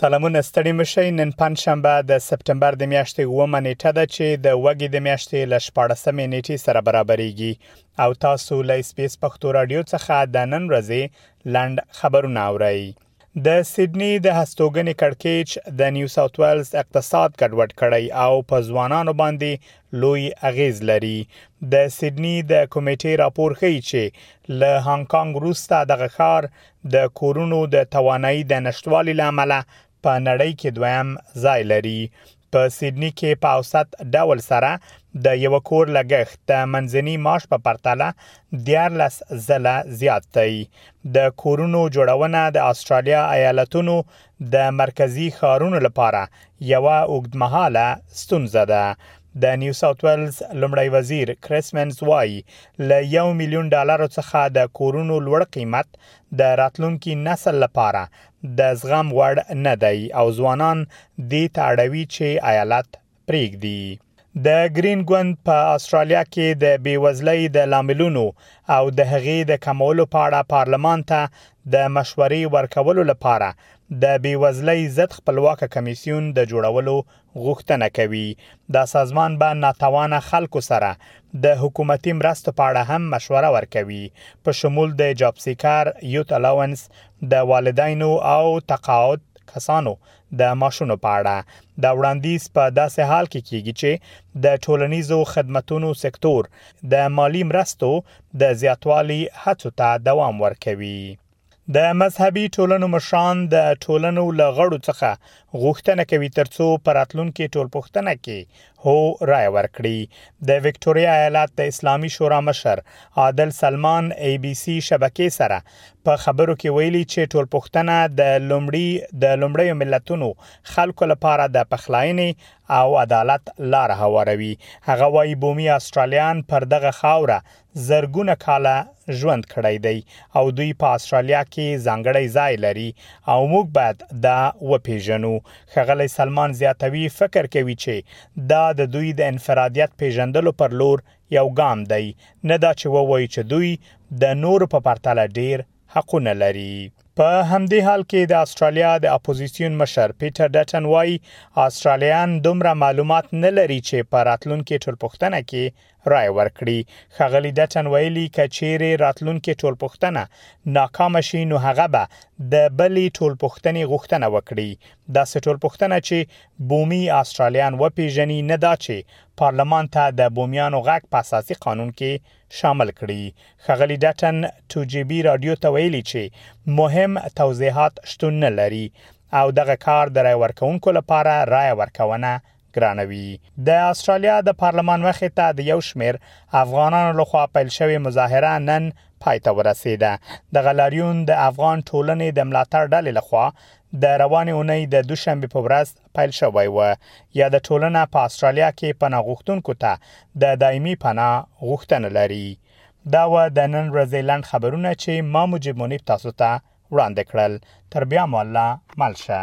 سلامونه ستړي مشئ نن پنځشنبه د سپټمبر د میاشتې اومه نیټه ده چې د وګي د میاشتې ل 14 مې نیټې سره برابرېږي او تاسو له اسپیس پښتو رادیو څخه د نن ورځې لند خبرونه اورئ د سیدنی د هستوګنې کړکېچ د نیو ساوث ویلز اقتصاد ګډوډ کړی او په ځوانانو باندې لوی اغیز لري د سیدنی د کمیټې راپور ښیي چې له هانګ کانګ وروسته دغه ښار د کورونو د توانایي د نشټوالي لامل په نړۍ کې دویم ځای لري په سیدنی کې په اوسط ډول سره د یو کور لګښت د منځني معاش په پرتله 14 ځله زیات دی د کورونو جوړونه د استرالیا ایالتونو د مرکزي ښارونو لپاره یوه اوږدمهاله ستونزه ده د نیو ساوت ویلز لمړی وزیر کریسمنز وایي له یو میلیون ډالرو څخه د کورونو لوړ قیمت د راتلونکي نسل لپاره د زغم وړ نه دی او ځوانان دې ته اړوي چې ایالت پریږدي د ګرین ګوند په استرالیا کې د بیوزلۍ د لاملونو او د هغې د کمولو په اړه پارلمان ته د مشورې ورکولو لپاره د بیوزلۍ ضد خپلواک کمیسیون د جوړولو غوښتنه کوي دا سازمان به ناتوانه خلکو سره د حکومتي مرستو په اړه هم مشوره ورکوي په شمول د جاب سیکر یوت الاونس د والدینو او تقاعد کسانو د معاشونو په اړه دا وړاندیز په داسې حال کې کیږي چې د ټولنیزو خدماتو سکتور د مالی مرستو د زیاتوالي هڅو ته دوام ورکوي د مذهبي ټولنو مشران د ټولنو له غړو څخه غوښتنه کوي ترڅو پراتلونکو ټولپوښتنه کې هو رای ورکړي د وکټوريا ایالت د اسلامي شورا مشر عادل سلمان ای بي سي شبکې سره په خبرو کې ویلي چې ټولپوښتنه د لومړي د لومړی ملتونو خلکو لپاره د پخلاینې او عدالت لار هواروي هغه وایي بومي استرالیان پر دغه خاوره زرګونه کاله ژوند کړی دی او دوی په استرالیا کې ځانګړی ځای لري او موږ باید دا وپیژنو خغلی سلمان زیاتوي فکر کوي چې دا د دوی د انفرادیت پیژندلو پر لور یو ګام دی نه دا چې ووایي چې دوی د نور په پرتله ډیر حقونه لري په همدې حال کې د استرالیا د اپوزيسیون مشر پیټر ډټن وایي استرالیان دومره معلومات نه لري چې په راتلونکي ټولپوښتنه کې رای ورکړي ښاغلي دټن ویلي که چیرې راتلونکې ټولپوښتنه ناکامه شي نو هغه به د بلې ټولپوښتنې غوښتنه وکړي داسې ټولپوښتنه چې بومي آسترالیان وپیژني نه دا چې پارلمان ته د بومیانو غږ په اساسي قانون کې شامل کړي ښاغلي دټن ټو جي بي رادیو ته ویلي چې مهم توضیحات شتون نه لري او دغه کار د رای ورکونکو لپاره رای ورکونه ګرانوي د استرالیا د پارلمان مخې ته د یو شمیر افغانانو لخوا پیل شوی مظاهره نن پای ته ورسیده د غلاریون د افغان ټولنې د ملاتړ ډلې لخوا د روانې اونۍ د دوشنبه په ورځ پیل شوی و یا د ټولنه په استرالیا کې پناه غوښتونکو ته د دایمي پناه غوښتنه لري دا و د نن ورځې لاند خبرونه چې ما مجيب منيب تاسو ته وړاندې کړل تر بیا مو الله مل شه.